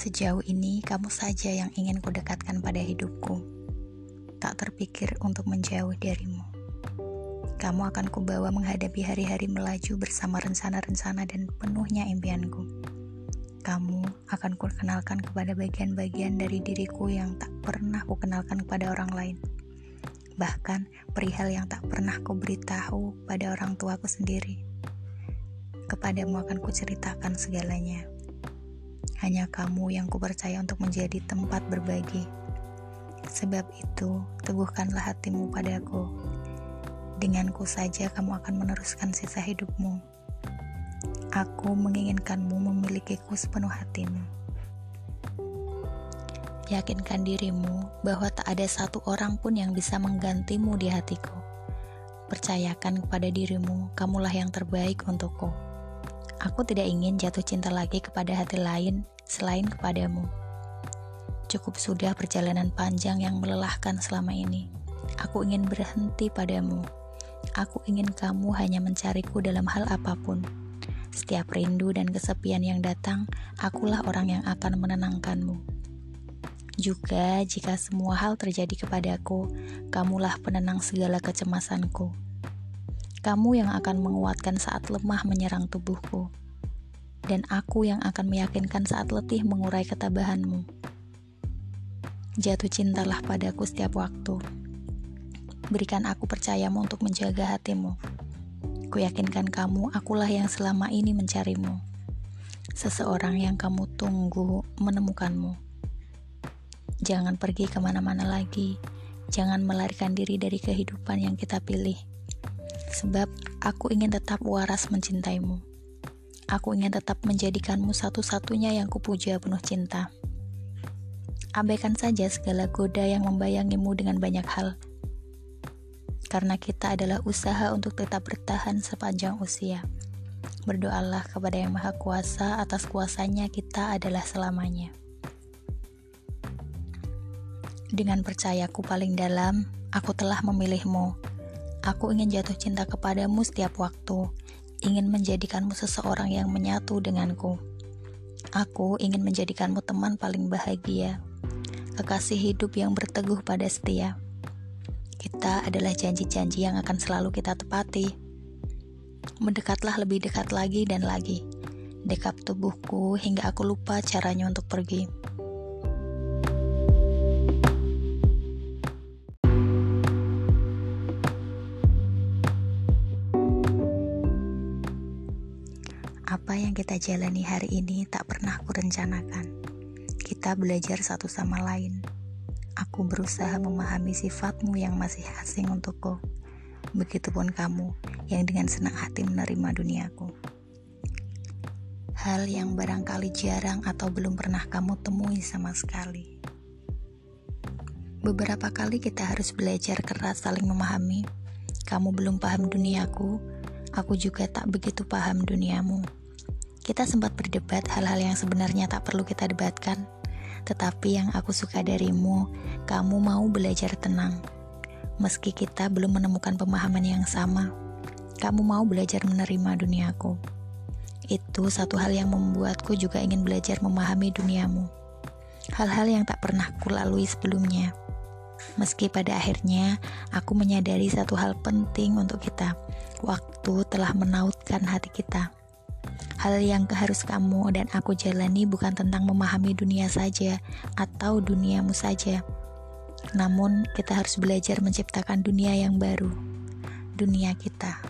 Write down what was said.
Sejauh ini, kamu saja yang ingin kudekatkan pada hidupku. Tak terpikir untuk menjauh darimu. Kamu akan kubawa menghadapi hari-hari melaju bersama rencana-rencana dan penuhnya impianku. Kamu akan kukenalkan kepada bagian-bagian dari diriku yang tak pernah kukenalkan kepada orang lain. Bahkan perihal yang tak pernah kuberitahu pada orang tuaku sendiri. Kepadamu akan kuceritakan segalanya. Hanya kamu yang kupercaya untuk menjadi tempat berbagi. Sebab itu, teguhkanlah hatimu padaku. Denganku saja kamu akan meneruskan sisa hidupmu. Aku menginginkanmu memilikiku sepenuh hatimu. Yakinkan dirimu bahwa tak ada satu orang pun yang bisa menggantimu di hatiku. Percayakan kepada dirimu, kamulah yang terbaik untukku. Aku tidak ingin jatuh cinta lagi kepada hati lain selain kepadamu. Cukup sudah perjalanan panjang yang melelahkan selama ini. Aku ingin berhenti padamu. Aku ingin kamu hanya mencariku dalam hal apa pun. Setiap rindu dan kesepian yang datang, akulah orang yang akan menenangkanmu. Juga jika semua hal terjadi kepadaku, kamulah penenang segala kecemasanku. Kamu yang akan menguatkan saat lemah menyerang tubuhku, dan aku yang akan meyakinkan saat letih mengurai ketabahanmu. Jatuh cintalah padaku setiap waktu. Berikan aku percayamu untuk menjaga hatimu. Kuyakinkan kamu, akulah yang selama ini mencarimu. Seseorang yang kamu tunggu menemukanmu. Jangan pergi ke mana-mana lagi. Jangan melarikan diri dari kehidupan yang kita pilih sebab aku ingin tetap waras mencintaimu. Aku ingin tetap menjadikanmu satu-satunya yang kupuja penuh cinta. Abaikan saja segala goda yang membayangimu dengan banyak hal. Karena kita adalah usaha untuk tetap bertahan sepanjang usia. Berdoalah kepada Yang Maha Kuasa atas kuasanya kita adalah selamanya. Dengan percayaku paling dalam, aku telah memilihmu Aku ingin jatuh cinta kepadamu setiap waktu, ingin menjadikanmu seseorang yang menyatu denganku. Aku ingin menjadikanmu teman paling bahagia, kekasih hidup yang berteguh pada setia. Kita adalah janji-janji yang akan selalu kita tepati. Mendekatlah lebih dekat lagi dan lagi, dekap tubuhku hingga aku lupa caranya untuk pergi. Apa yang kita jalani hari ini tak pernah kurencanakan. Kita belajar satu sama lain. Aku berusaha memahami sifatmu yang masih asing untukku. Begitupun kamu yang dengan senang hati menerima duniaku. Hal yang barangkali jarang atau belum pernah kamu temui sama sekali. Beberapa kali kita harus belajar keras saling memahami. Kamu belum paham duniaku, aku juga tak begitu paham duniamu. Kita sempat berdebat hal-hal yang sebenarnya tak perlu kita debatkan. Tetapi yang aku suka darimu, kamu mau belajar tenang. Meski kita belum menemukan pemahaman yang sama, kamu mau belajar menerima duniaku. Itu satu hal yang membuatku juga ingin belajar memahami duniamu. Hal-hal yang tak pernah kulalui sebelumnya. Meski pada akhirnya aku menyadari satu hal penting untuk kita. Waktu telah menautkan hati kita. Hal yang harus kamu dan aku jalani bukan tentang memahami dunia saja atau duniamu saja. Namun, kita harus belajar menciptakan dunia yang baru, dunia kita.